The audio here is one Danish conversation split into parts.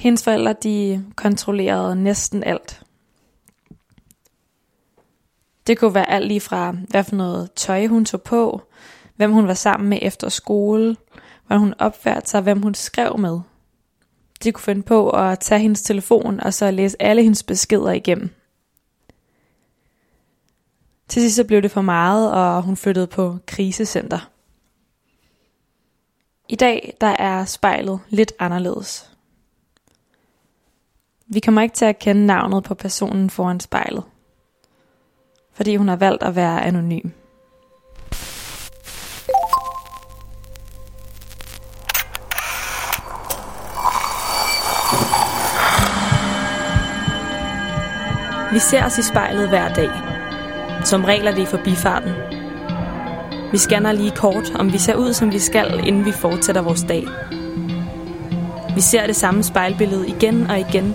Hendes forældre, de kontrollerede næsten alt. Det kunne være alt lige fra, hvad for noget tøj hun tog på, hvem hun var sammen med efter skole, hvordan hun opførte sig, hvem hun skrev med. De kunne finde på at tage hendes telefon og så læse alle hendes beskeder igennem. Til sidst så blev det for meget, og hun flyttede på krisecenter. I dag der er spejlet lidt anderledes. Vi kommer ikke til at kende navnet på personen foran spejlet, fordi hun har valgt at være anonym. Vi ser os i spejlet hver dag. Som regel er det i forbifarten. Vi scanner lige kort, om vi ser ud, som vi skal, inden vi fortsætter vores dag. Vi ser det samme spejlbillede igen og igen,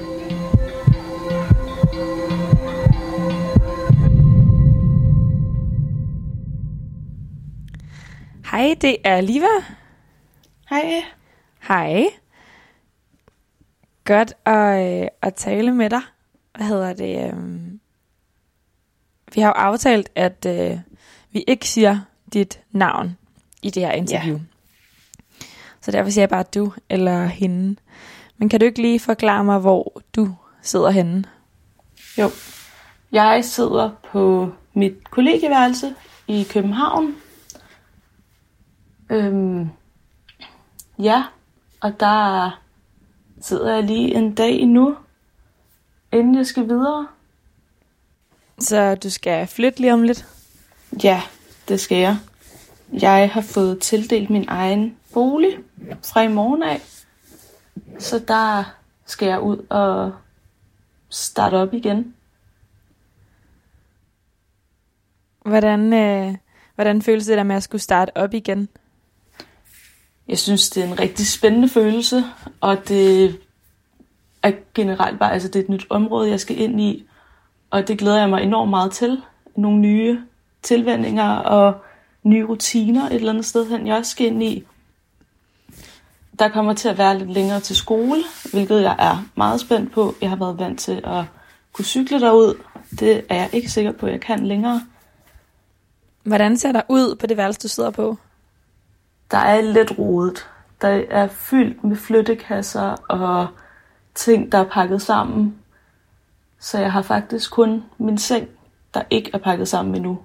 Hej, det er Liva. Hej. Hej. Godt at, øh, at tale med dig. Hvad hedder det? øhm, Vi har jo aftalt, at øh, vi ikke siger dit navn i det her interview. Ja. Så derfor siger jeg bare du eller hende. Men kan du ikke lige forklare mig, hvor du sidder henne? Jo. Jeg sidder på mit kollegieværelse i København. Øhm, ja, og der sidder jeg lige en dag nu, inden jeg skal videre. Så du skal flytte lige om lidt. Ja, det skal jeg. Jeg har fået tildelt min egen bolig fra i morgen af. Så der skal jeg ud og starte op igen. Hvordan, øh, hvordan føles det der med at skulle starte op igen? Jeg synes, det er en rigtig spændende følelse, og det er generelt bare, altså det er et nyt område, jeg skal ind i, og det glæder jeg mig enormt meget til. Nogle nye tilvændinger og nye rutiner et eller andet sted hen, jeg også skal ind i. Der kommer til at være lidt længere til skole, hvilket jeg er meget spændt på. Jeg har været vant til at kunne cykle derud. Det er jeg ikke sikker på, at jeg kan længere. Hvordan ser der ud på det værelse, du sidder på? Der er lidt rodet. Der er fyldt med flyttekasser og ting, der er pakket sammen. Så jeg har faktisk kun min seng, der ikke er pakket sammen endnu.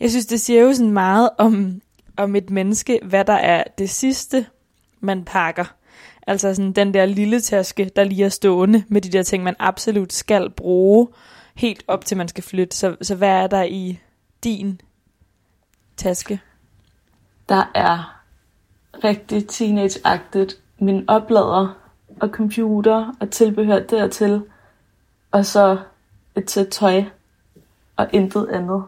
Jeg synes, det siger jo sådan meget om, om et menneske, hvad der er det sidste, man pakker. Altså sådan den der lille taske, der lige er stående med de der ting, man absolut skal bruge, helt op til man skal flytte. Så, så hvad er der i din taske? Der er rigtig teenage-agtigt min oplader og computer og tilbehør dertil. Og så et sæt tøj og intet andet.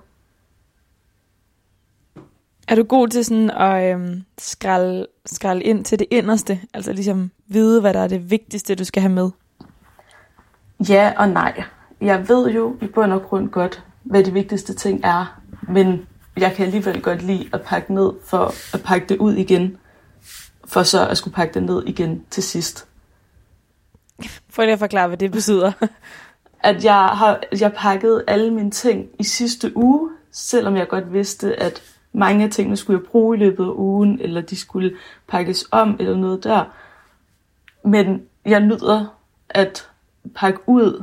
Er du god til sådan at øhm, skralde, skralde ind til det inderste? Altså ligesom vide, hvad der er det vigtigste, du skal have med? Ja og nej. Jeg ved jo i bund og grund godt, hvad de vigtigste ting er. Men jeg kan alligevel godt lide at pakke ned for at pakke det ud igen. For så at skulle pakke det ned igen til sidst. Prøv lige at forklare, hvad det betyder. At jeg har jeg pakket alle mine ting i sidste uge, selvom jeg godt vidste, at mange af tingene skulle jeg bruge i løbet af ugen, eller de skulle pakkes om, eller noget der. Men jeg nyder at pakke ud,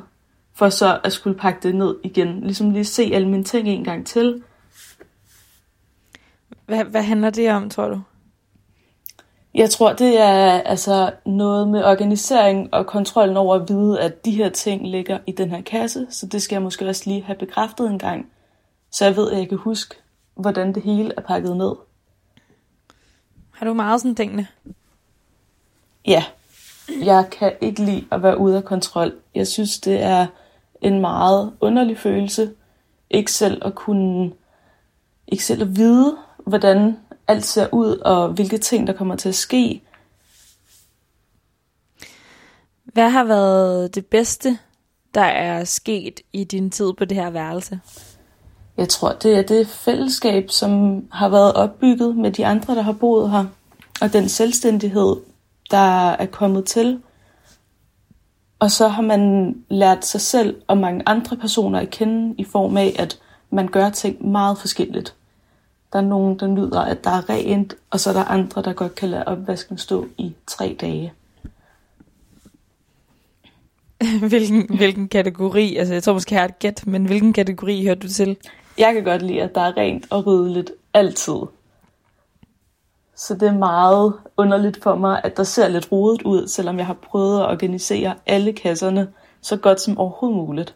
for så at skulle pakke det ned igen. Ligesom lige se alle mine ting en gang til. Hvad, hvad handler det om, tror du? Jeg tror, det er altså noget med organisering og kontrollen over at vide, at de her ting ligger i den her kasse, så det skal jeg måske også lige have bekræftet en gang, så jeg ved, at jeg kan huske, hvordan det hele er pakket ned. Har du meget sådan tingene? Ja, jeg kan ikke lide at være ude af kontrol. Jeg synes, det er en meget underlig følelse. Ikke selv at kunne, ikke selv at vide, hvordan alt ser ud, og hvilke ting, der kommer til at ske. Hvad har været det bedste, der er sket i din tid på det her værelse? Jeg tror, det er det fællesskab, som har været opbygget med de andre, der har boet her. Og den selvstændighed, der er kommet til. Og så har man lært sig selv og mange andre personer at kende i form af, at man gør ting meget forskelligt. Der er nogen, der nyder, at der er rent, og så er der andre, der godt kan lade opvasken stå i tre dage. hvilken, hvilken kategori, altså jeg tror måske, jeg har et gæt, men hvilken kategori hører du til? Jeg kan godt lide, at der er rent og ryddeligt altid. Så det er meget underligt for mig, at der ser lidt rodet ud, selvom jeg har prøvet at organisere alle kasserne så godt som overhovedet muligt.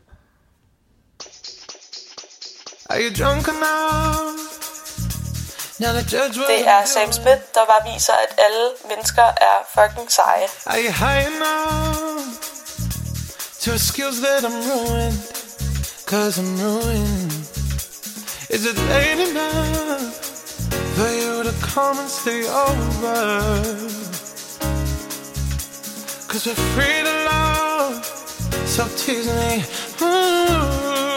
Are you drunk enough? Det er Sam Smith, der bare viser, at alle mennesker er fucking seje. You high enough to excuse that I'm ruined? Cause I'm ruined. Is it late enough for you to come and stay over? Cause we're free to love, so tease me. Ooh.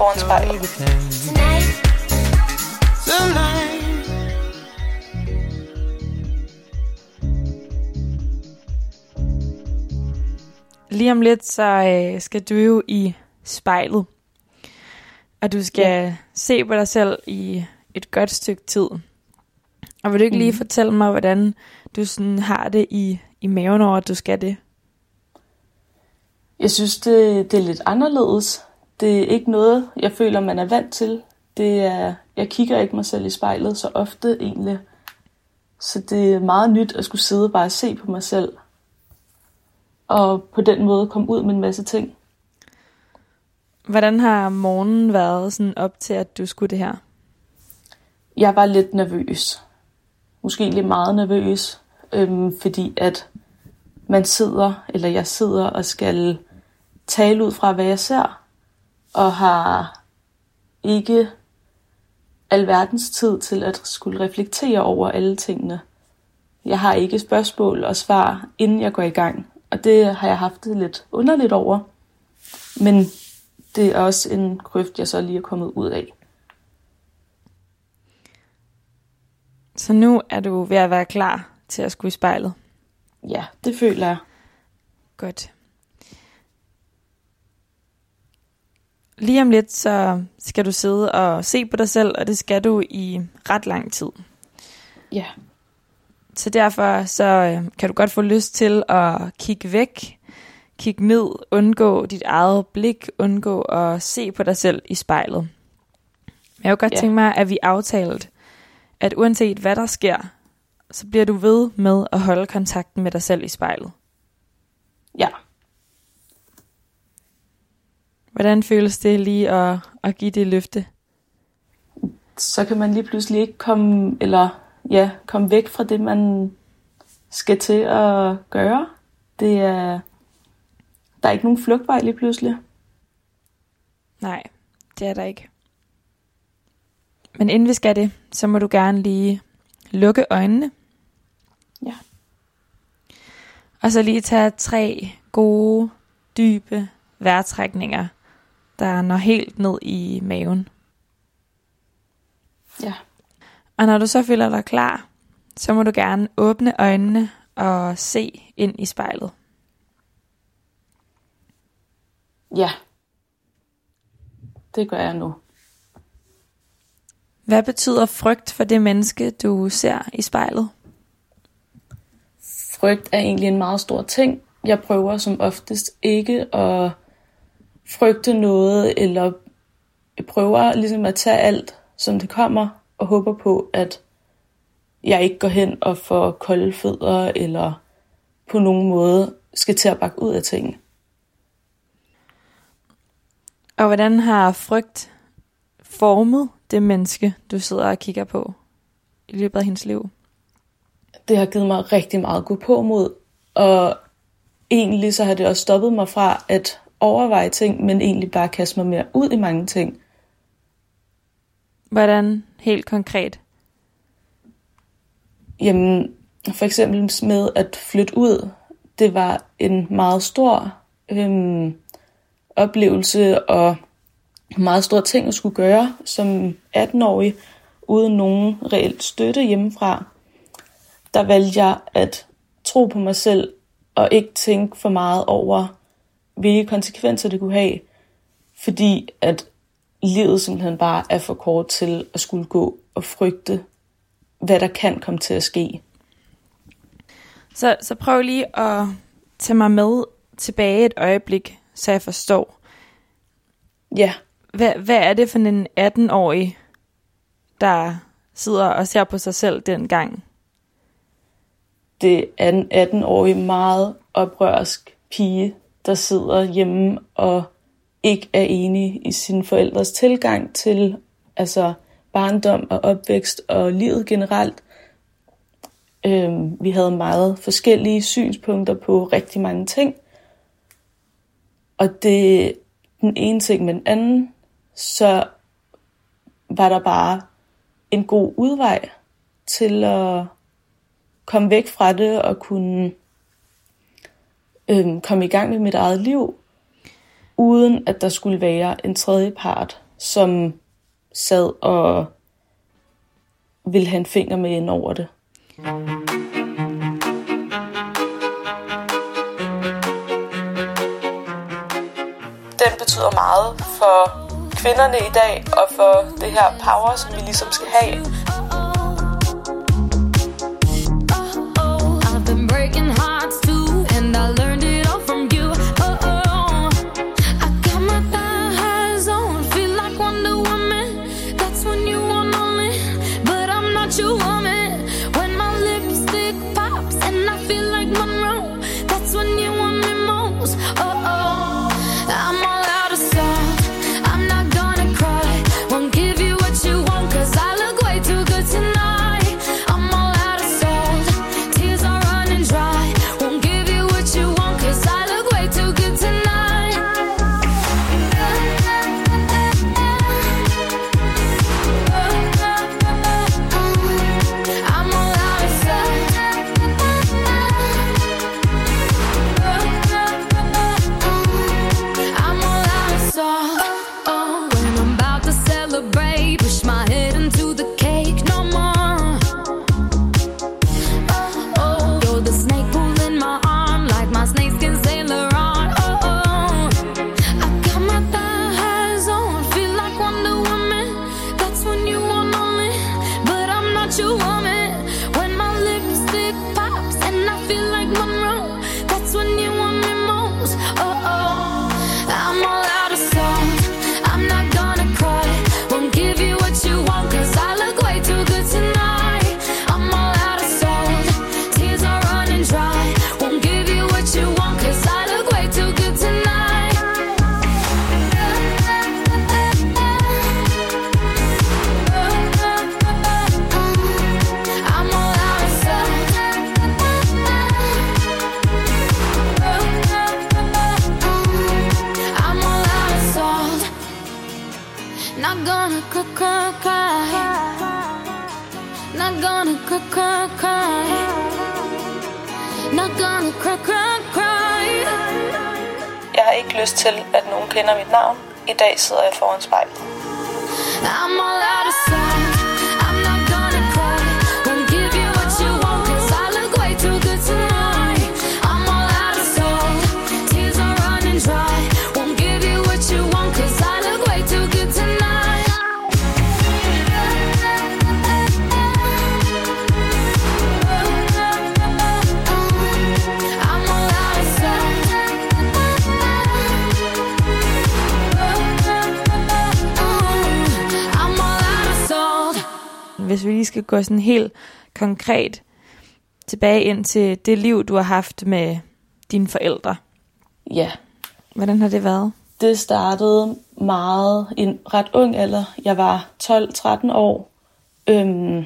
Foran spejlet. Lige om lidt, så øh, skal du jo i spejlet. Og du skal ja. se på dig selv i et godt stykke tid. Og vil du ikke mm. lige mhm. fortælle mig, hvordan du sådan har det i, i maven over, at du skal det? Jeg synes, det, det er lidt anderledes. Det er ikke noget, jeg føler, man er vant til. Det er, jeg kigger ikke mig selv i spejlet så ofte egentlig. Så det er meget nyt at skulle sidde og bare se på mig selv. Og på den måde komme ud med en masse ting. Hvordan har morgenen været sådan op til, at du skulle det her? Jeg var lidt nervøs. Måske lidt meget nervøs, øhm, fordi at man sidder, eller jeg sidder og skal tale ud fra, hvad jeg ser, og har ikke alverdens tid til at skulle reflektere over alle tingene. Jeg har ikke spørgsmål og svar, inden jeg går i gang, og det har jeg haft det lidt underligt over. Men det er også en grøft, jeg så lige er kommet ud af. Så nu er du ved at være klar til at skulle i spejlet? Ja, det føler jeg. Godt. Lige om lidt, så skal du sidde og se på dig selv, og det skal du i ret lang tid. Ja. Så derfor så øh, kan du godt få lyst til at kigge væk, kigge ned, undgå dit eget blik, undgå at se på dig selv i spejlet. Jeg kunne godt ja. tænke mig, at vi aftalte, at uanset hvad der sker, så bliver du ved med at holde kontakten med dig selv i spejlet. Ja. Hvordan føles det lige at, at give det løfte? Så kan man lige pludselig ikke komme, eller ja, komme væk fra det, man skal til at gøre. Det er, der er ikke nogen flugtvej lige pludselig. Nej, det er der ikke. Men inden vi skal det, så må du gerne lige lukke øjnene. Ja. Og så lige tage tre gode, dybe vejrtrækninger, der når helt ned i maven. Ja. Og når du så føler dig klar, så må du gerne åbne øjnene og se ind i spejlet. Ja. Det gør jeg nu. Hvad betyder frygt for det menneske, du ser i spejlet? Frygt er egentlig en meget stor ting. Jeg prøver som oftest ikke at frygte noget, eller prøver ligesom at tage alt, som det kommer, og håber på, at jeg ikke går hen og får kolde fødder, eller på nogen måde skal til at bakke ud af tingene. Og hvordan har frygt formet det menneske, du sidder og kigger på i løbet af hendes liv? Det har givet mig rigtig meget gå på mod, og egentlig så har det også stoppet mig fra at overveje ting, men egentlig bare kaste mig mere ud i mange ting. Hvordan helt konkret? Jamen, for eksempel med at flytte ud, det var en meget stor øhm, oplevelse og meget stor ting at skulle gøre som 18-årig, uden nogen reelt støtte hjemmefra. Der valgte jeg at tro på mig selv og ikke tænke for meget over, hvilke konsekvenser det kunne have, fordi at livet simpelthen bare er for kort til at skulle gå og frygte, hvad der kan komme til at ske. Så, så prøv lige at tage mig med tilbage et øjeblik, så jeg forstår. Ja. Hvad, hvad er det for en 18-årig, der sidder og ser på sig selv dengang? Det er en 18-årig meget oprørsk pige, der sidder hjemme og ikke er enig i sine forældres tilgang til altså barndom og opvækst og livet generelt. Øhm, vi havde meget forskellige synspunkter på rigtig mange ting. Og det den ene ting med den anden, så var der bare en god udvej til at komme væk fra det og kunne øhm, komme i gang med mit eget liv, uden at der skulle være en tredje part, som sad og ville have en finger med ind over det. Den betyder meget for kvinderne i dag, og for det her power, som vi ligesom skal have. I dag sidder gå sådan helt konkret tilbage ind til det liv, du har haft med dine forældre. Ja. Hvordan har det været? Det startede meget i en ret ung alder. Jeg var 12-13 år, øhm,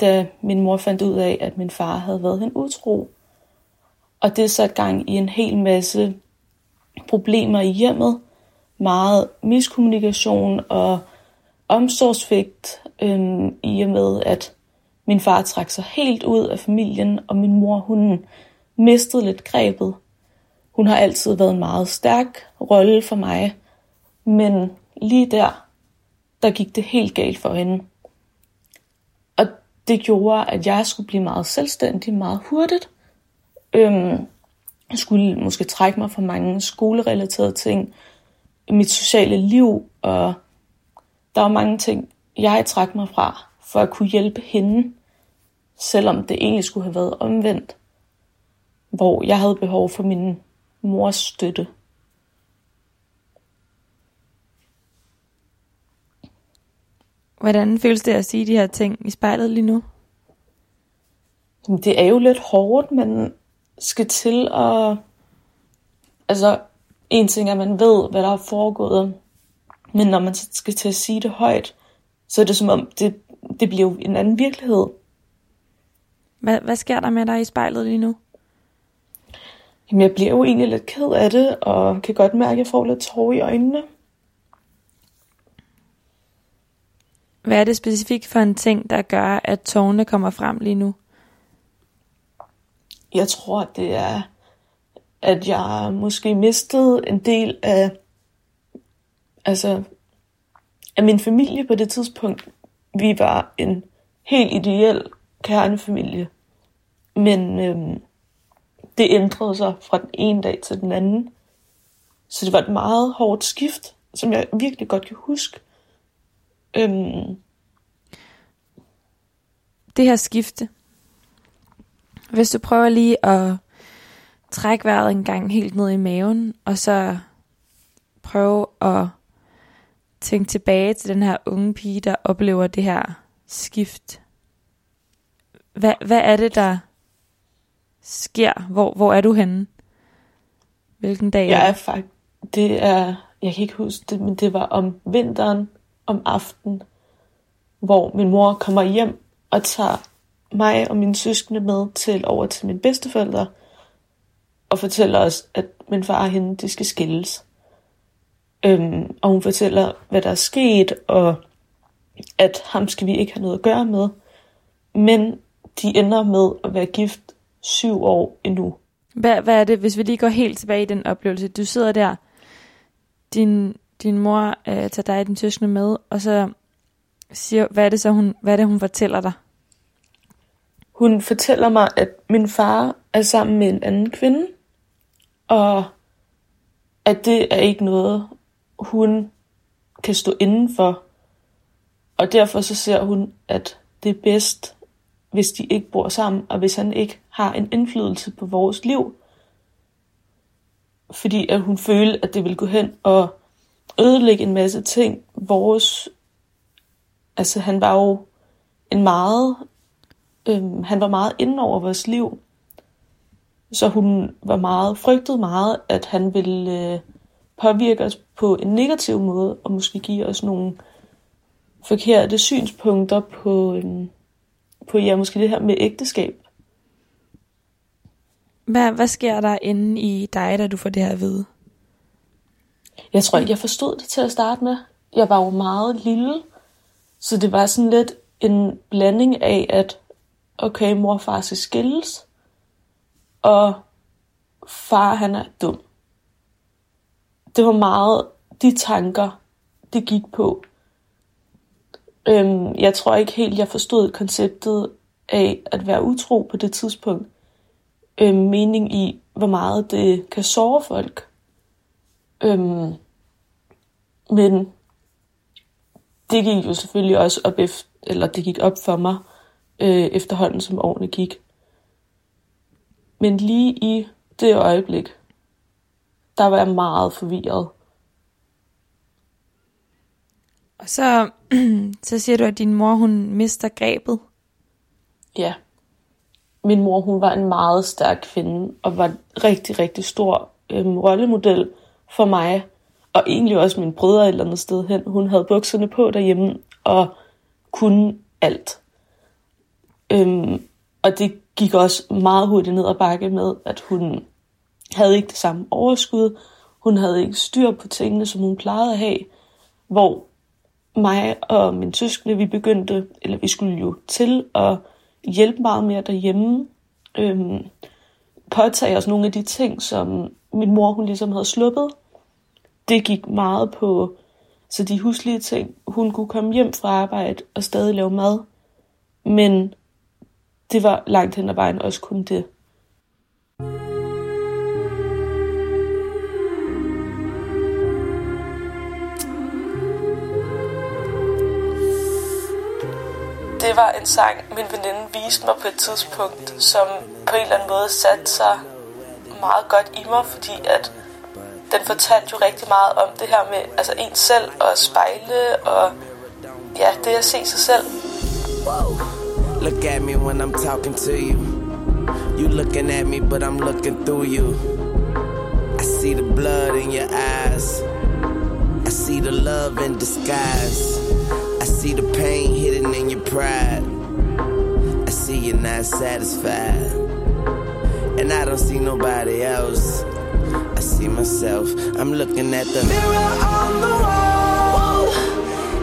da min mor fandt ud af, at min far havde været en utro. Og det satte gang i en hel masse problemer i hjemmet. Meget miskommunikation og omsorgsvigt, øhm, i og med at min far trak sig helt ud af familien, og min mor hun mistede lidt grebet. Hun har altid været en meget stærk rolle for mig, men lige der, der gik det helt galt for hende. Og det gjorde, at jeg skulle blive meget selvstændig meget hurtigt. Øhm, jeg skulle måske trække mig fra mange skolerelaterede ting, mit sociale liv, og der var mange ting, jeg trak mig fra, for at kunne hjælpe hende, selvom det egentlig skulle have været omvendt, hvor jeg havde behov for min mors støtte. Hvordan føles det at sige de her ting i spejlet lige nu? Det er jo lidt hårdt, men skal til at... Altså, en ting er, at man ved, hvad der er foregået, men når man skal til at sige det højt, så er det som om, det, det bliver jo en anden virkelighed. Hvad, hvad sker der med dig i spejlet lige nu? Jamen, jeg bliver jo egentlig lidt ked af det, og kan godt mærke, at jeg får lidt tårer i øjnene. Hvad er det specifikt for en ting, der gør, at tårne kommer frem lige nu? Jeg tror, det er, at jeg måske mistede en del af, altså af min familie på det tidspunkt. Vi var en helt ideel kernefamilie. Men øhm, det ændrede sig fra den ene dag til den anden. Så det var et meget hårdt skift, som jeg virkelig godt kan huske. Øhm. Det her skifte. Hvis du prøver lige at trække vejret en gang helt ned i maven, og så prøve at tænke tilbage til den her unge pige, der oplever det her skift. Hvad, hvad er det, der sker? Hvor, hvor er du henne? Hvilken dag? Jeg er faktisk, det er, jeg kan ikke huske det, men det var om vinteren, om aftenen, hvor min mor kommer hjem og tager mig og mine søskende med til over til min bedsteforældre og fortæller os, at min far og hende, de skal skilles. Øhm, og hun fortæller, hvad der er sket, og at ham skal vi ikke have noget at gøre med. Men de ender med at være gift syv år endnu. Hvad, hvad er det, hvis vi lige går helt tilbage i den oplevelse? Du sidder der, din, din mor øh, tager dig og din søskende med, og så siger, hvad er det så, hun, hvad er det, hun fortæller dig? Hun fortæller mig, at min far er sammen med en anden kvinde, og at det er ikke noget, hun kan stå indenfor. Og derfor så ser hun, at det er bedst, hvis de ikke bor sammen, og hvis han ikke har en indflydelse på vores liv. Fordi at hun følte, at det ville gå hen og ødelægge en masse ting. Vores, altså han var jo en meget, øhm, han var meget inde over vores liv. Så hun var meget, frygtede meget, at han ville øh, påvirke os på en negativ måde, og måske give os nogle forkerte synspunkter på, øhm, på ja, måske det her med ægteskab. Hvad, hvad sker der inde i dig, da du får det her at vide? Jeg tror ikke, jeg forstod det til at starte med. Jeg var jo meget lille, så det var sådan lidt en blanding af, at okay, mor og far skal skilles, og far han er dum. Det var meget de tanker, det gik på. Øhm, jeg tror ikke helt, jeg forstod konceptet af at være utro på det tidspunkt. Øhm, mening i, hvor meget det kan såre folk. Øhm, men det gik jo selvfølgelig også op efter, eller det gik op for mig øh, efterhånden, som årene gik. Men lige i det øjeblik, der var jeg meget forvirret. Og så, så siger du, at din mor, hun mister grebet. Ja. Min mor, hun var en meget stærk kvinde, og var en rigtig, rigtig stor øhm, rollemodel for mig, og egentlig også min brødre et eller andet sted hen. Hun havde bukserne på derhjemme, og kunne alt. Øhm, og det gik også meget hurtigt ned ad bakke med, at hun havde ikke det samme overskud. Hun havde ikke styr på tingene, som hun plejede at have. Hvor mig og min søskende, vi begyndte, eller vi skulle jo til at hjælpe meget mere derhjemme. Øhm, påtage os nogle af de ting, som min mor hun ligesom havde sluppet. Det gik meget på så de huslige ting. Hun kunne komme hjem fra arbejde og stadig lave mad. Men det var langt hen ad vejen også kun det. Det var en sang, min veninde viste mig på et tidspunkt, som på en eller anden måde satte sig meget godt i mig, fordi at den fortalte jo rigtig meget om det her med altså en selv og spejle og ja, det at se sig selv. Look at me when I'm talking to you. You looking at me, but I'm looking through you. I see the blood in your eyes. I see the love in disguise. I see the pain pride. I see you're not satisfied. And I don't see nobody else. I see myself. I'm looking at the mirror on the wall.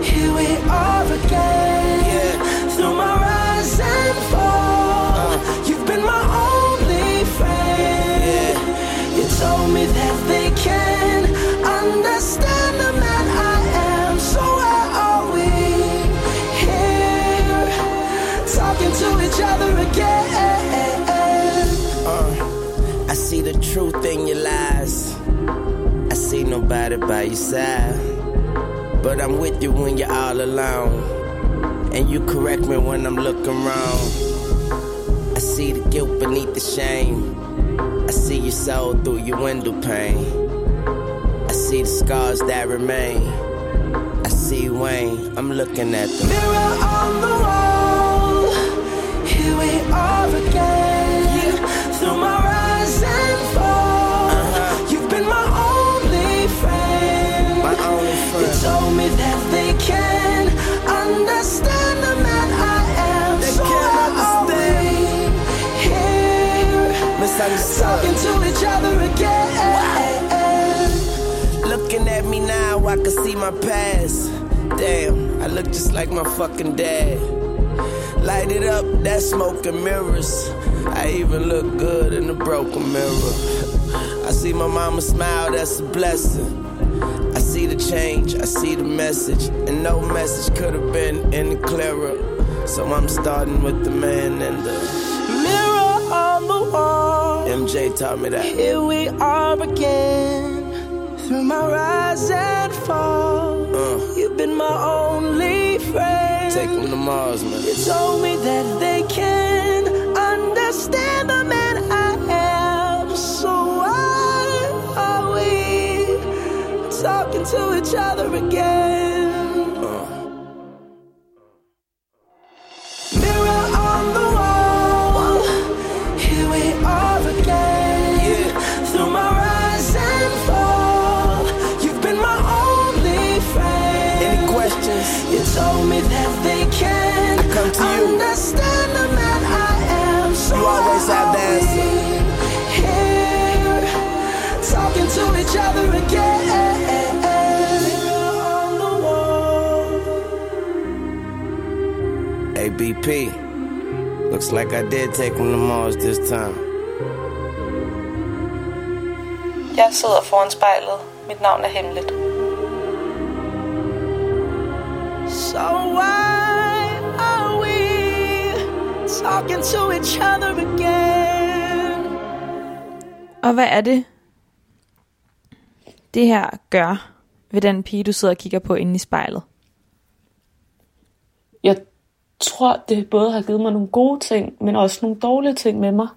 Here we are again. Yeah. Through my rise and fall. Truth in your lies. I see nobody by your side. But I'm with you when you're all alone. And you correct me when I'm looking wrong. I see the guilt beneath the shame. I see your soul through your window pane. I see the scars that remain. I see Wayne, I'm looking at the mirror on the wall. Here we are again. Through my talking to each other again. Looking at me now, I can see my past. Damn, I look just like my fucking dad. Light it up, that smoke and mirrors. I even look good in the broken mirror. I see my mama smile, that's a blessing. The change, I see the message, and no message could have been any clearer. So I'm starting with the man and the mirror on the wall. MJ taught me that. Here we are again, through my rise and fall. Uh, You've been my only friend. Take them to Mars, man. You told me that they can understand the man to each other again? ABP. Looks like I did take him to Mars this time. Jeg sidder foran spejlet. Mit navn er hemmeligt. So why are we talking to each other again? Og hvad er det, det her gør ved den pige, du sidder og kigger på inde i spejlet? Jeg tror, det både har givet mig nogle gode ting, men også nogle dårlige ting med mig.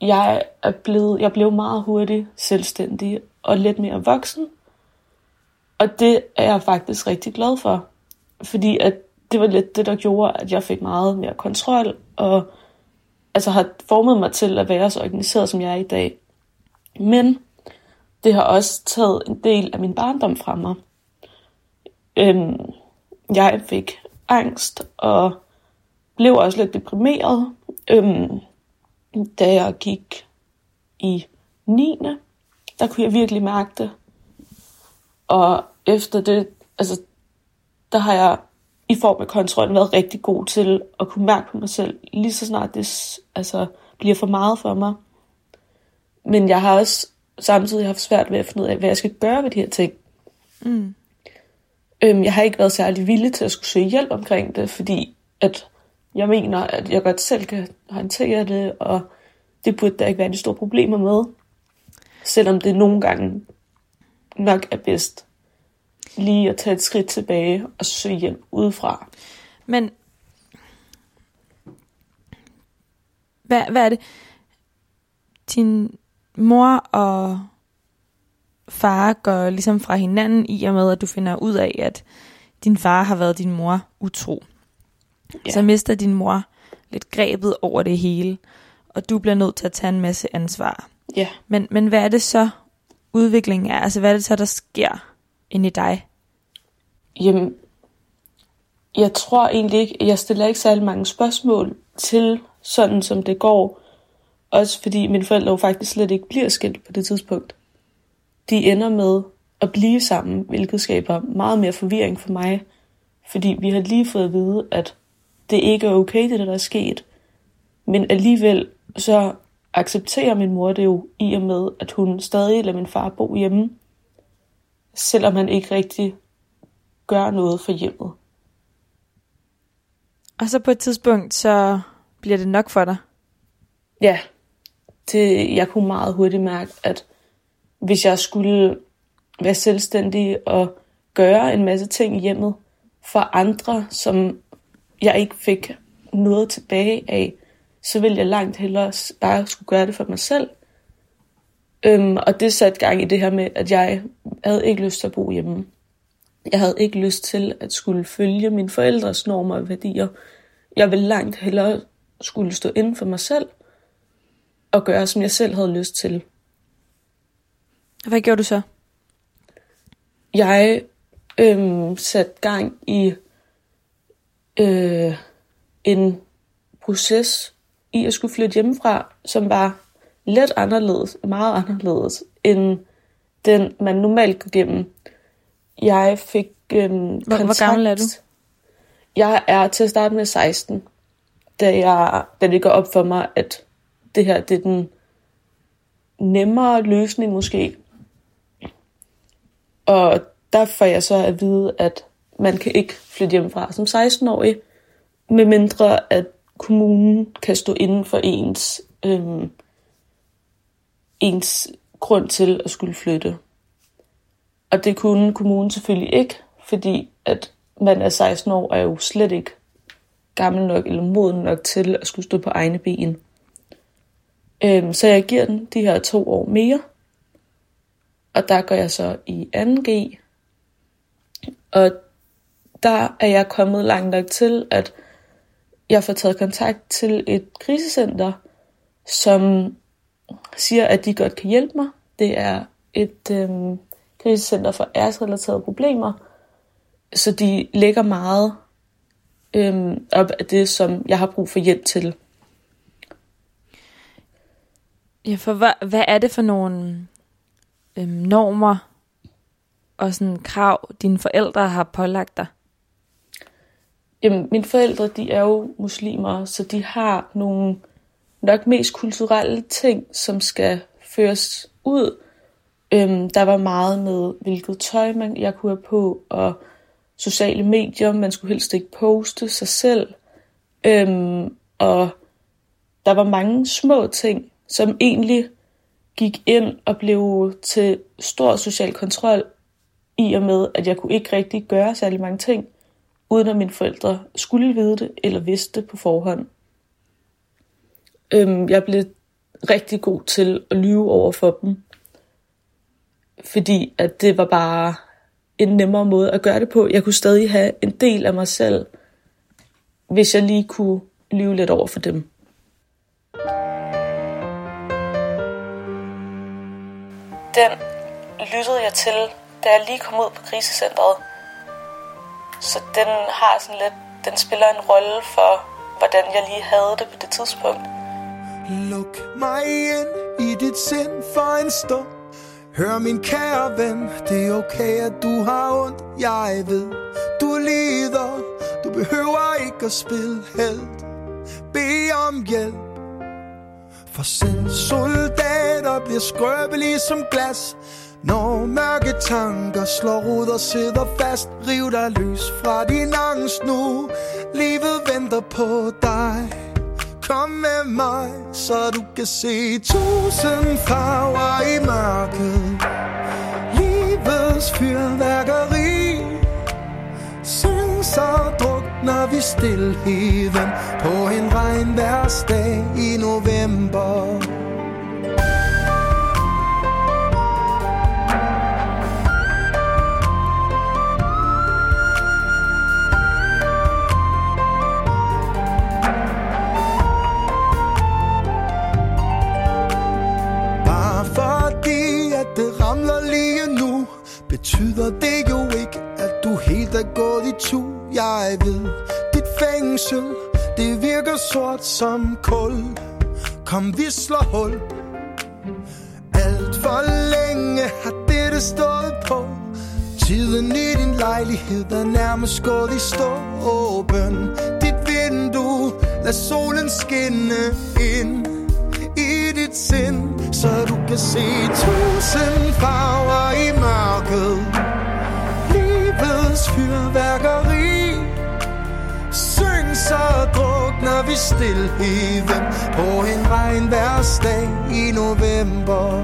Jeg er blevet, jeg blev meget hurtigt selvstændig og lidt mere voksen. Og det er jeg faktisk rigtig glad for. Fordi at det var lidt det, der gjorde, at jeg fik meget mere kontrol, og altså har formet mig til at være så organiseret, som jeg er i dag. Men det har også taget en del af min barndom fra mig. Øhm, jeg fik angst og blev også lidt deprimeret, øhm, da jeg gik i 9. Der kunne jeg virkelig mærke det. Og efter det, altså, der har jeg i form af kontrol været rigtig god til at kunne mærke på mig selv, lige så snart det altså, bliver for meget for mig. Men jeg har også samtidig haft svært ved at finde ud af, hvad jeg skal gøre ved de her ting. Mm. Øhm, jeg har ikke været særlig villig til at skulle søge hjælp omkring det, fordi at jeg mener, at jeg godt selv kan håndtere det, og det burde der ikke være de store problemer med. Selvom det nogle gange nok er bedst lige at tage et skridt tilbage og søge hjælp udefra. Men hvad, hvad er det? Din mor og far går ligesom fra hinanden i og med, at du finder ud af, at din far har været din mor utro. Ja. Så mister din mor lidt grebet over det hele, og du bliver nødt til at tage en masse ansvar. Ja. Men, men hvad er det så, udviklingen er? Altså, hvad er det så, der sker inde i dig? Jamen, jeg tror egentlig ikke, jeg stiller ikke særlig mange spørgsmål til sådan, som det går. Også fordi mine forældre jo faktisk slet ikke bliver skilt på det tidspunkt. De ender med at blive sammen, hvilket skaber meget mere forvirring for mig. Fordi vi har lige fået at vide, at det ikke er okay, det der er sket. Men alligevel så accepterer min mor det jo i og med, at hun stadig lader min far bo hjemme. Selvom han ikke rigtig gør noget for hjemmet. Og så på et tidspunkt, så bliver det nok for dig. Ja, det, jeg kunne meget hurtigt mærke, at hvis jeg skulle være selvstændig og gøre en masse ting i hjemmet for andre, som jeg ikke fik noget tilbage af, så ville jeg langt hellere bare skulle gøre det for mig selv. Øhm, og det satte gang i det her med, at jeg havde ikke lyst til at bo hjemme. Jeg havde ikke lyst til at skulle følge mine forældres normer og værdier. Jeg ville langt hellere skulle stå inden for mig selv og gøre, som jeg selv havde lyst til. Hvad gjorde du så? Jeg øhm, satte gang i øh, en proces i at skulle flytte hjemmefra, som var lidt anderledes, meget anderledes, end den, man normalt går igennem. Jeg fik øhm, hvor, kontakt. Hvor gammel er du? Jeg er til at starte med 16, da, jeg, da det går op for mig, at det her det er den nemmere løsning måske. Og der får jeg så at vide, at man kan ikke flytte hjemmefra som 16-årig, medmindre at kommunen kan stå inden for ens, øhm, ens grund til at skulle flytte. Og det kunne kommunen selvfølgelig ikke, fordi at man er 16 år og er jo slet ikke gammel nok eller moden nok til at skulle stå på egne ben. Øhm, så jeg giver den de her to år mere. Og der går jeg så i 2G. Og der er jeg kommet langt nok til, at jeg får taget kontakt til et krisecenter, som siger, at de godt kan hjælpe mig. Det er et øhm, krisecenter for æresrelaterede problemer, så de lægger meget øhm, op af det, som jeg har brug for hjælp til. Ja, for hvad, hvad er det for nogle øhm, normer og sådan krav, dine forældre har pålagt dig? Jamen, mine forældre, de er jo muslimer, så de har nogle nok mest kulturelle ting, som skal føres ud. Øhm, der var meget med, hvilket tøj man, jeg kunne have på, og sociale medier. Man skulle helst ikke poste sig selv. Øhm, og der var mange små ting, som egentlig gik ind og blev til stor social kontrol, i og med, at jeg kunne ikke rigtig gøre særlig mange ting, uden at mine forældre skulle vide det, eller vidste det på forhånd. Øhm, jeg blev rigtig god til at lyve over for dem, fordi at det var bare en nemmere måde at gøre det på. Jeg kunne stadig have en del af mig selv, hvis jeg lige kunne lyve lidt over for dem. Den lyttede jeg til, da jeg lige kom ud på krisecentret. Så den har sådan lidt, den spiller en rolle for, hvordan jeg lige havde det på det tidspunkt. Luk mig ind i dit sind for en stund. Hør min kære ven, det er okay at du har ondt. Jeg ved, du lider. Du behøver ikke at spille held Be om hjælp. For selv soldat soldater bliver skrøbelige som glas. Når mørke tanker slår rod og sidder fast Riv dig løs fra din angst nu. Livet venter på dig. Kom med mig, så du kan se tusind farver i mørket. Livets fyrværkeri Syng så drukner vi stillheden På en regnværsdag i november. Betyder det jo ikke at du helt er gået i tu Jeg ved, dit fængsel Det virker sort som kul. Kom vi slår hul. Alt for længe har dette stået på. Tiden i din lejlighed er nærmest gået i stå. Åben dit vindue. Lad solen skinne ind i dit sind. Så du kan se tusind farver i mørket. Livets fyrværkeri Syng så drukner vi stillheden På en regnværsdag i november.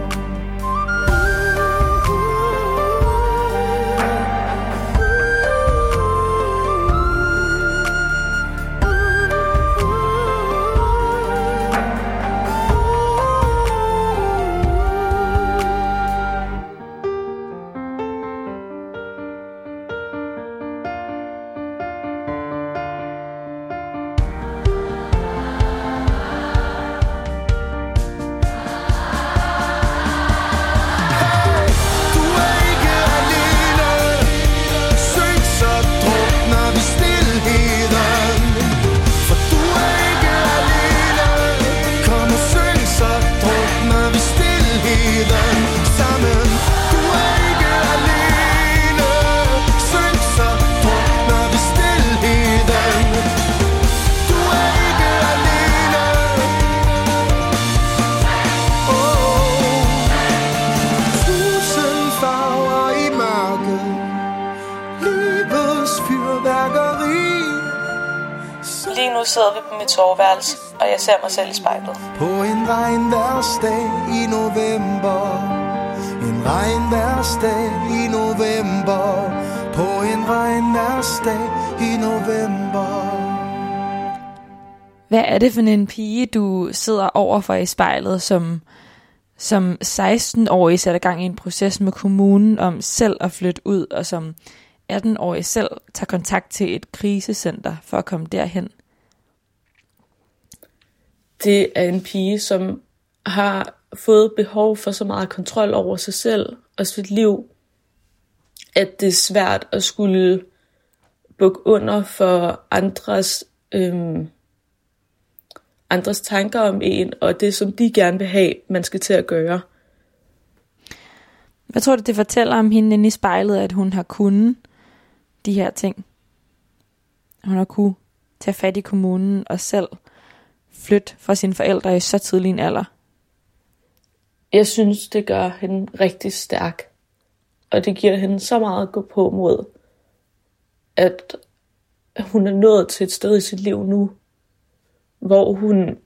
Ser mig selv i spejlet. På en regnværsdag i november En regnværsdag i november På en regnværsdag i november Hvad er det for en pige, du sidder overfor i spejlet, som, som 16-årig sætter gang i en proces med kommunen om selv at flytte ud, og som 18-årig selv tager kontakt til et krisecenter for at komme derhen? Det er en pige, som har fået behov for så meget kontrol over sig selv og sit liv, at det er svært at skulle bukke under for andres, øhm, andres tanker om en, og det som de gerne vil have, man skal til at gøre. Hvad tror du, det fortæller om hende inde i spejlet, at hun har kunnet de her ting? Hun har kunnet tage fat i kommunen og selv flytte fra sine forældre i så tidlig en alder. jeg synes, det gør hende rigtig stærk. Og det giver hende så meget at gå på mod, at hun er nået til et sted i sit liv nu, hvor hun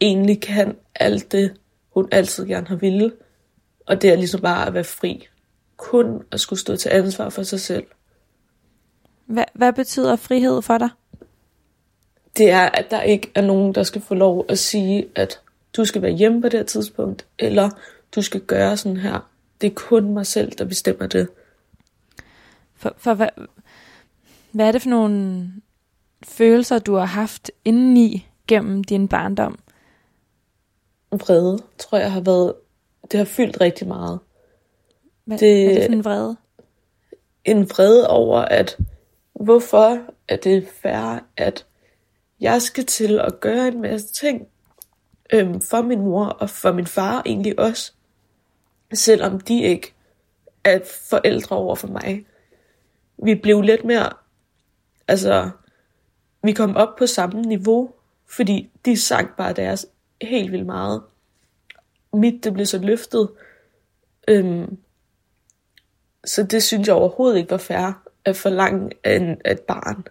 egentlig kan alt det, hun altid gerne har ville. Og det er ligesom bare at være fri. Kun at skulle stå til ansvar for sig selv. Hvad, hvad betyder frihed for dig? Det er, at der ikke er nogen, der skal få lov at sige, at du skal være hjemme på det her tidspunkt, eller du skal gøre sådan her. Det er kun mig selv, der bestemmer det. For, for hvad, hvad er det for nogle følelser, du har haft indeni gennem din barndom? Vrede, tror jeg har været, det har fyldt rigtig meget. Hvad, det, er det for en vrede? En vrede over, at hvorfor er det fair, at jeg skal til at gøre en masse ting øhm, for min mor og for min far egentlig også, selvom de ikke er forældre over for mig. Vi blev lidt mere, altså, vi kom op på samme niveau, fordi de sang bare deres helt vildt meget. Mit, det blev så løftet. Øhm, så det synes jeg overhovedet ikke var fair at forlange af, en, af et barn.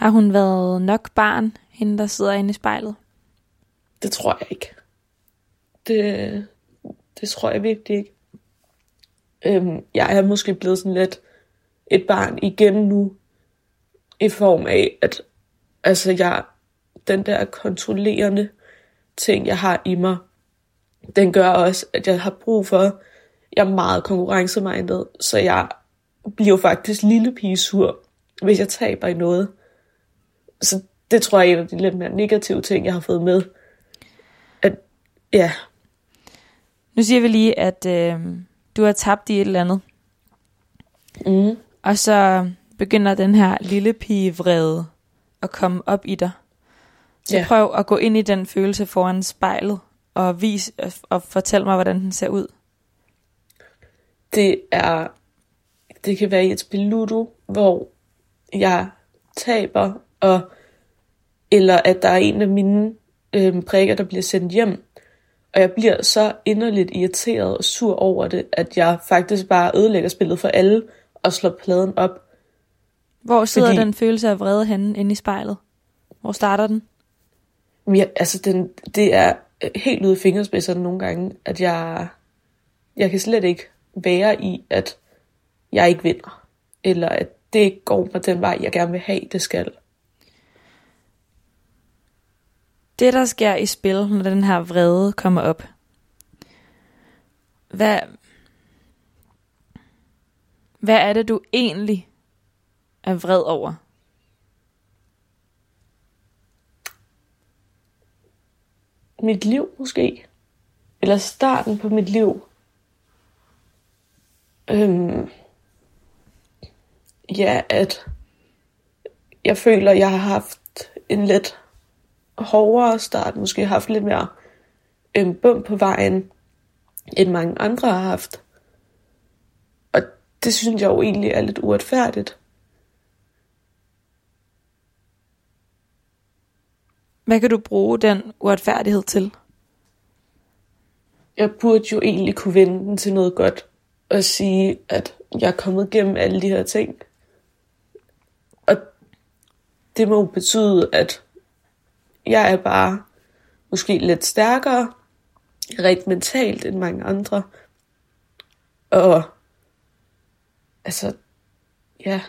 Har hun været nok barn, hende der sidder inde i spejlet? Det tror jeg ikke. Det, det tror jeg virkelig ikke. Øhm, jeg er måske blevet sådan lidt et barn igen nu, i form af, at altså jeg, den der kontrollerende ting, jeg har i mig, den gør også, at jeg har brug for, jeg er meget konkurrencemindet, så jeg bliver faktisk lille pige sur, hvis jeg taber i noget. Så det tror jeg er en af de lidt mere negative ting, jeg har fået med. At, ja. Nu siger vi lige, at øh, du har tabt i et eller andet. Mm. Og så begynder den her lille pige vrede at komme op i dig. Så Ja. prøv at gå ind i den følelse foran spejlet og vis og fortæl mig, hvordan den ser ud. Det er, det kan være i et spil Ludo, hvor jeg taber, og, eller at der er en af mine øhm, prikker, der bliver sendt hjem, og jeg bliver så inderligt irriteret og sur over det, at jeg faktisk bare ødelægger spillet for alle, og slår pladen op. Hvor sidder Fordi- den følelse af vrede henne inde i spejlet? Hvor starter den? Jeg, altså, den, det er øh, helt ude i fingerspidserne nogle gange, at jeg, jeg kan slet ikke være i, at jeg ikke vinder. Eller at det ikke går mig den vej, jeg gerne vil have, det skal. Det, der sker i spil, når den her vrede kommer op. Hvad, hvad er det, du egentlig er vred over? Mit liv måske. Eller starten på mit liv. Øhm, ja, at jeg føler, jeg har haft en lidt hårdere start. Måske haft lidt mere øhm, bum på vejen, end mange andre har haft. Og det synes jeg jo egentlig er lidt uretfærdigt. Hvad kan du bruge den uretfærdighed til? jeg burde jo egentlig kunne vende den til noget godt og sige, at jeg er kommet gennem alle de her ting. Og det må jo betyde, at jeg er bare måske lidt stærkere, rent mentalt end mange andre. Og altså, ja,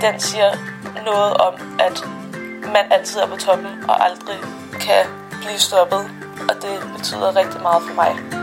den siger noget om, at man altid er på toppen og aldrig kan blive stoppet. Og det betyder rigtig meget for mig.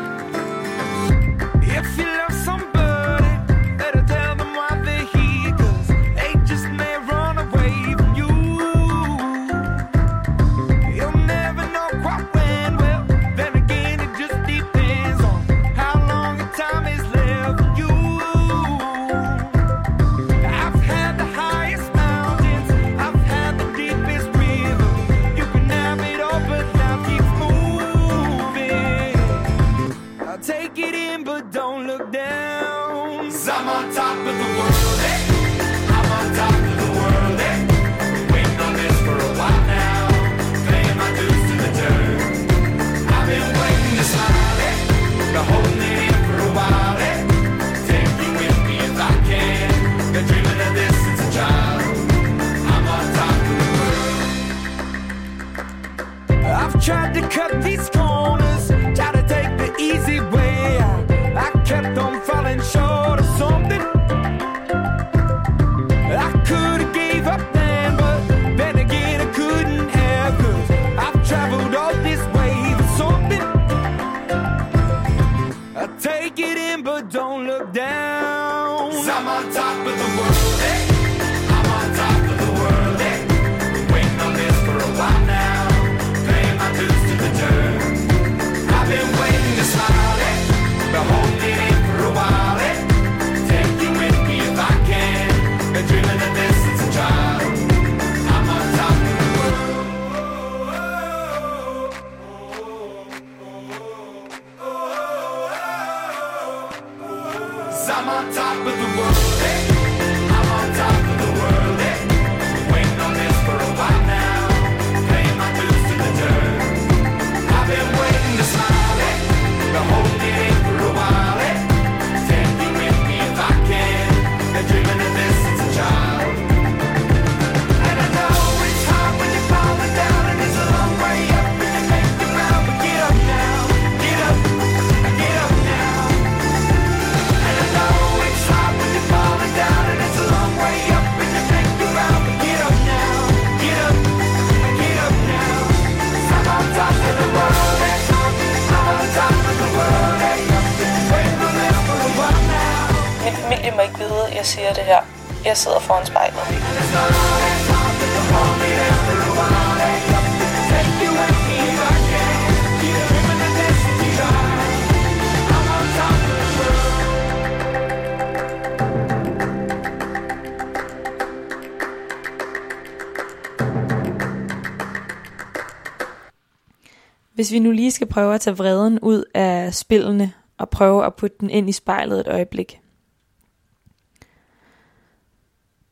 Vi nu lige skal prøve at tage vreden ud af spillene og prøve at putte den ind i spejlet et øjeblik.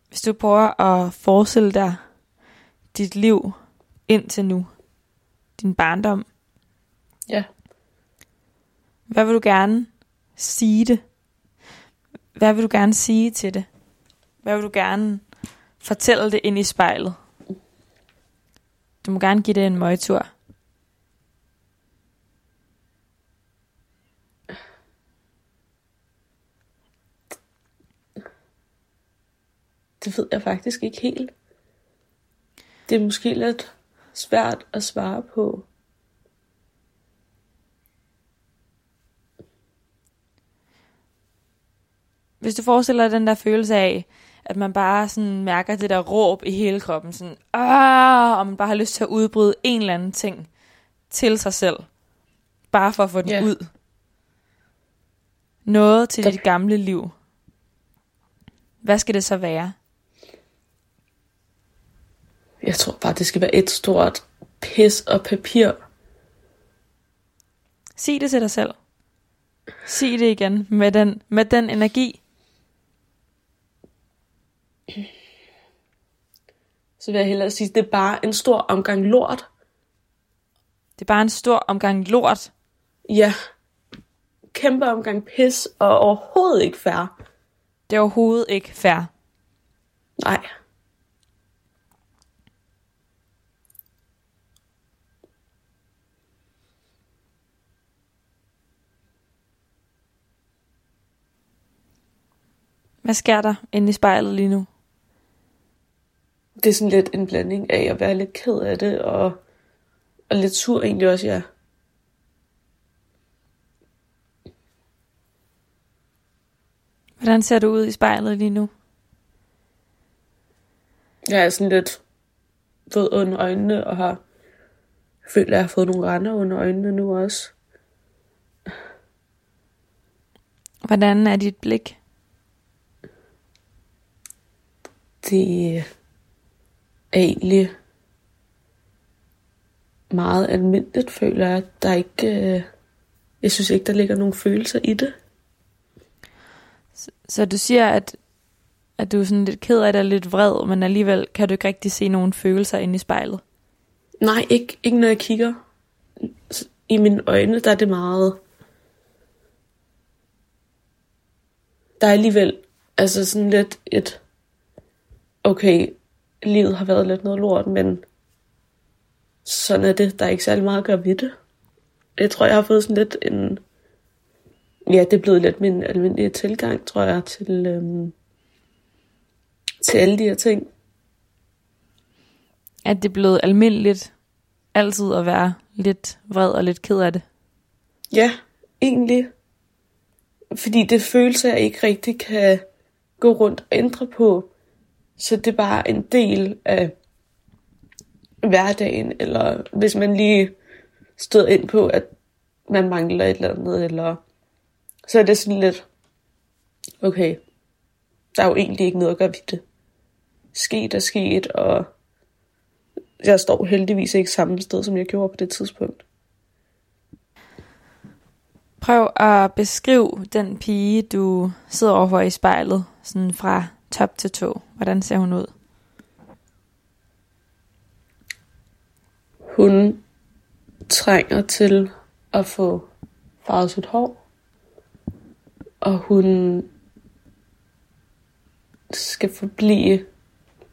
Hvis du prøver at forestille dig dit liv indtil nu, din barndom, Ja. hvad vil du gerne sige det? Hvad vil du gerne sige til det? Hvad vil du gerne fortælle det ind i spejlet? Du må gerne give det en møgtur. Det ved jeg faktisk ikke helt. Det er måske lidt svært at svare på. Hvis du forestiller dig den der følelse af, at man bare sådan mærker det der råb i hele kroppen, sådan, Aah! og man bare har lyst til at udbryde en eller anden ting til sig selv, bare for at få den Ja. ud. Noget til dit gamle liv. Hvad skal det så være? Jeg tror bare, det skal være et stort pis og papir. Sig det til dig selv. Sig det igen med den, med den energi. Så vil jeg hellere sige, at det er bare en stor omgang lort. Det er bare en stor omgang lort. Ja. Kæmpe omgang pis og overhovedet ikke fair. Det er overhovedet ikke fair. Nej. Hvad sker der inde i spejlet lige nu? Det er sådan lidt en blanding af at være lidt ked af det og, og lidt sur egentlig også, ja. Hvordan ser du ud i spejlet lige nu? Jeg er sådan lidt våd under øjnene og har føler, at jeg har fået nogle render under øjnene nu også. Hvordan er dit blik? Det er egentlig meget almindeligt, føler jeg. Der er ikke... øh, Jeg synes ikke, der ligger nogen følelser i det. Så du siger, at, at du er sådan lidt ked af det og lidt vred, men alligevel kan du ikke rigtig se nogen følelser inde i spejlet. Nej, ikke, ikke når jeg kigger. I mine øjne, der er det meget... Der er alligevel altså sådan lidt et... Okay, livet har været lidt noget lort, men sådan er det. Der er ikke særlig meget at gøre ved det. Jeg tror, jeg har fået sådan lidt en... Ja, det er blevet lidt min almindelige tilgang, tror jeg, til, øhm, til alle de her ting. At det er blevet almindeligt altid at være lidt vred og lidt ked af det. Ja, egentlig. Fordi det følelser, jeg ikke rigtig kan gå rundt og ændre på. Så det er bare en del af hverdagen. Eller hvis man lige støder ind på, at man mangler et eller andet. Eller så er det sådan lidt, okay, der er jo egentlig ikke noget at gøre ved det. sket er sket, og jeg står heldigvis ikke samme sted, som jeg gjorde på det tidspunkt. Prøv at beskrive den pige, du sidder overfor i spejlet, sådan fra top til tå. Hvordan ser hun ud? Hun trænger til at få farvet sit hår, og hun skal forblive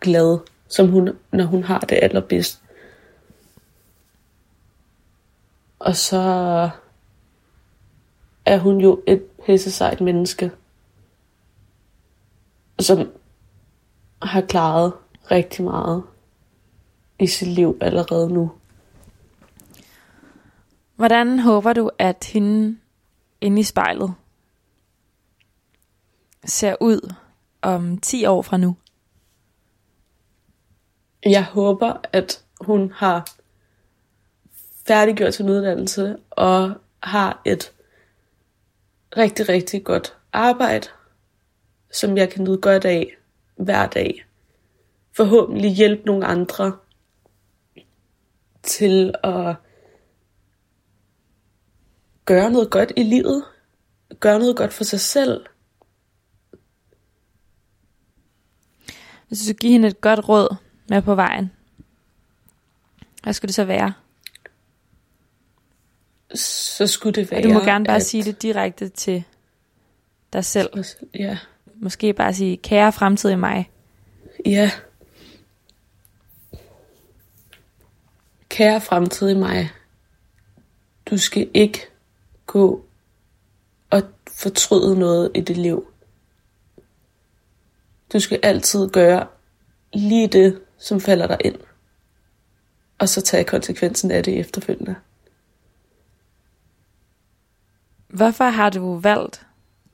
glad, som hun, når hun har det allerbedst. Og så er hun jo et pisse sejt menneske, som har klaret rigtig meget i sit liv allerede nu. Hvordan håber du, at hende inde i spejlet ser ud om 10 år fra nu? Jeg håber, at hun har færdiggjort sin uddannelse og har et rigtig, rigtig godt arbejde, som jeg kan nyde godt af hver dag. Forhåbentlig hjælpe nogle andre til at gøre noget godt i livet. Gøre noget godt for sig selv. Hvis du skulle give hende et godt råd med på vejen, hvad skulle det så være? Så skulle det være... Og du må gerne bare at- sige det direkte til dig selv. Ja. Måske bare sige, kære fremtid i mig. Ja. Kære fremtid i mig, du skal ikke gå og fortryde noget i dit liv. Du skal altid gøre lige det, som falder dig ind. Og så tage konsekvensen af det efterfølgende. Hvorfor har du valgt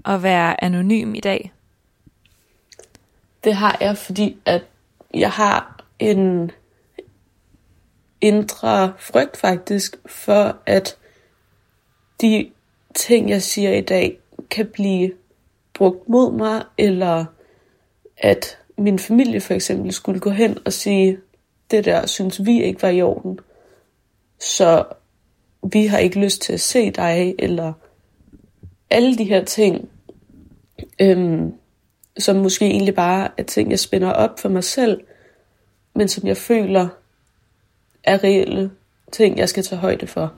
at være anonym i dag? Det har jeg, fordi at jeg har en indre frygt faktisk for, at de ting, jeg siger i dag, kan blive brugt mod mig, eller at min familie for eksempel skulle gå hen og sige, det der synes vi ikke var i orden, så vi har ikke lyst til at se dig, eller alle de her ting, øhm, som måske egentlig bare er ting, jeg spænder op for mig selv, men som jeg føler er reelle ting, jeg skal tage højde for.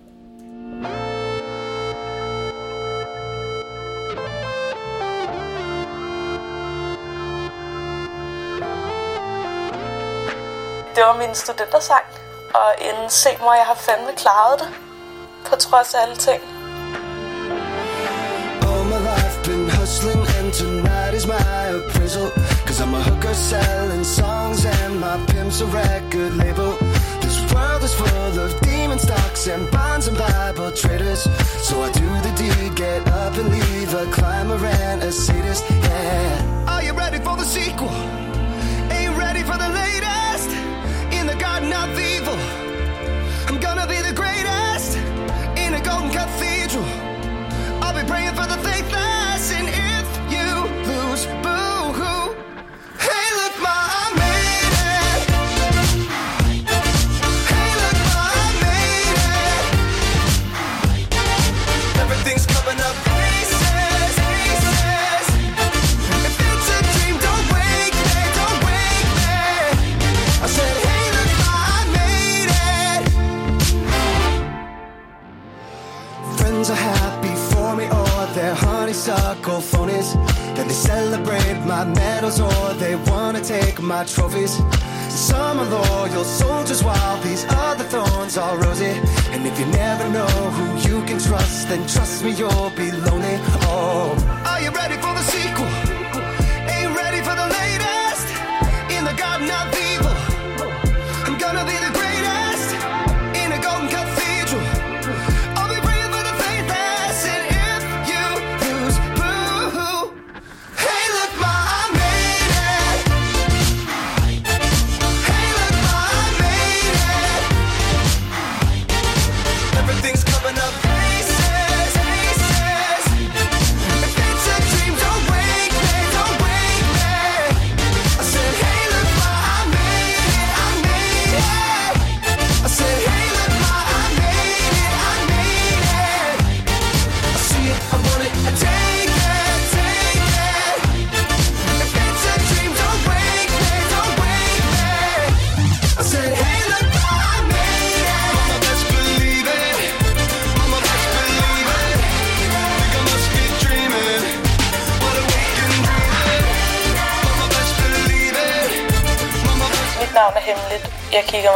Det var min studentersang, og en se mig, jeg har fandme klaret det, på trods af alle ting. All my life been hustling is my appraisal. Cause I'm a hooker selling songs and my pimp's a record label. This world is full of demon stocks and bonds and bible traders. So I do the deed, get up and leave a climber and a sadist, yeah. Are you ready for the sequel? Ain't ready for the latest. In the garden of evil I'm gonna be the greatest. In a golden cathedral I'll be praying for the faithless, and my trophies. Some are loyal soldiers, while these other thorns are rosy. And if you never know who you can trust, then trust me, you'll be lonely. Oh, are you ready for the sequel?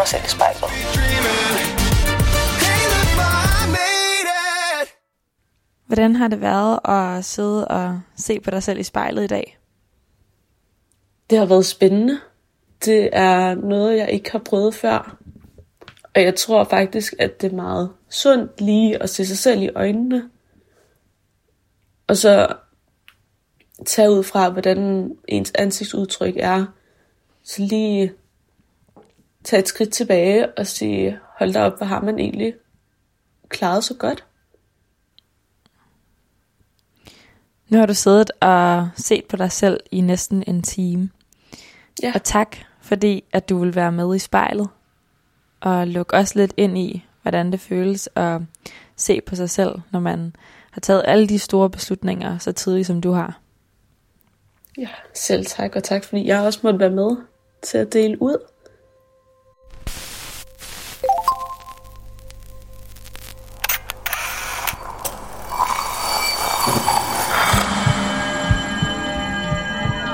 Mig selv i spejlet. Hvordan har det været at sidde og se på dig selv i spejlet i dag? Det har været spændende. Det er noget, jeg ikke har prøvet før. Og jeg tror faktisk, at det er meget sundt lige at se sig selv i øjnene. Og så tage ud fra, hvordan ens ansigtsudtryk er. Så lige tage et skridt tilbage og sige, hold da op, hvor har man egentlig klaret så godt? Nu har du siddet og set på dig selv i næsten en time. Ja. Og tak, fordi at du vil være med i spejlet. Og lukke os lidt ind i, hvordan det føles at se på sig selv, når man har taget alle de store beslutninger så tidligt, som du har. Ja, selv tak, og tak fordi jeg også måtte være med til at dele ud.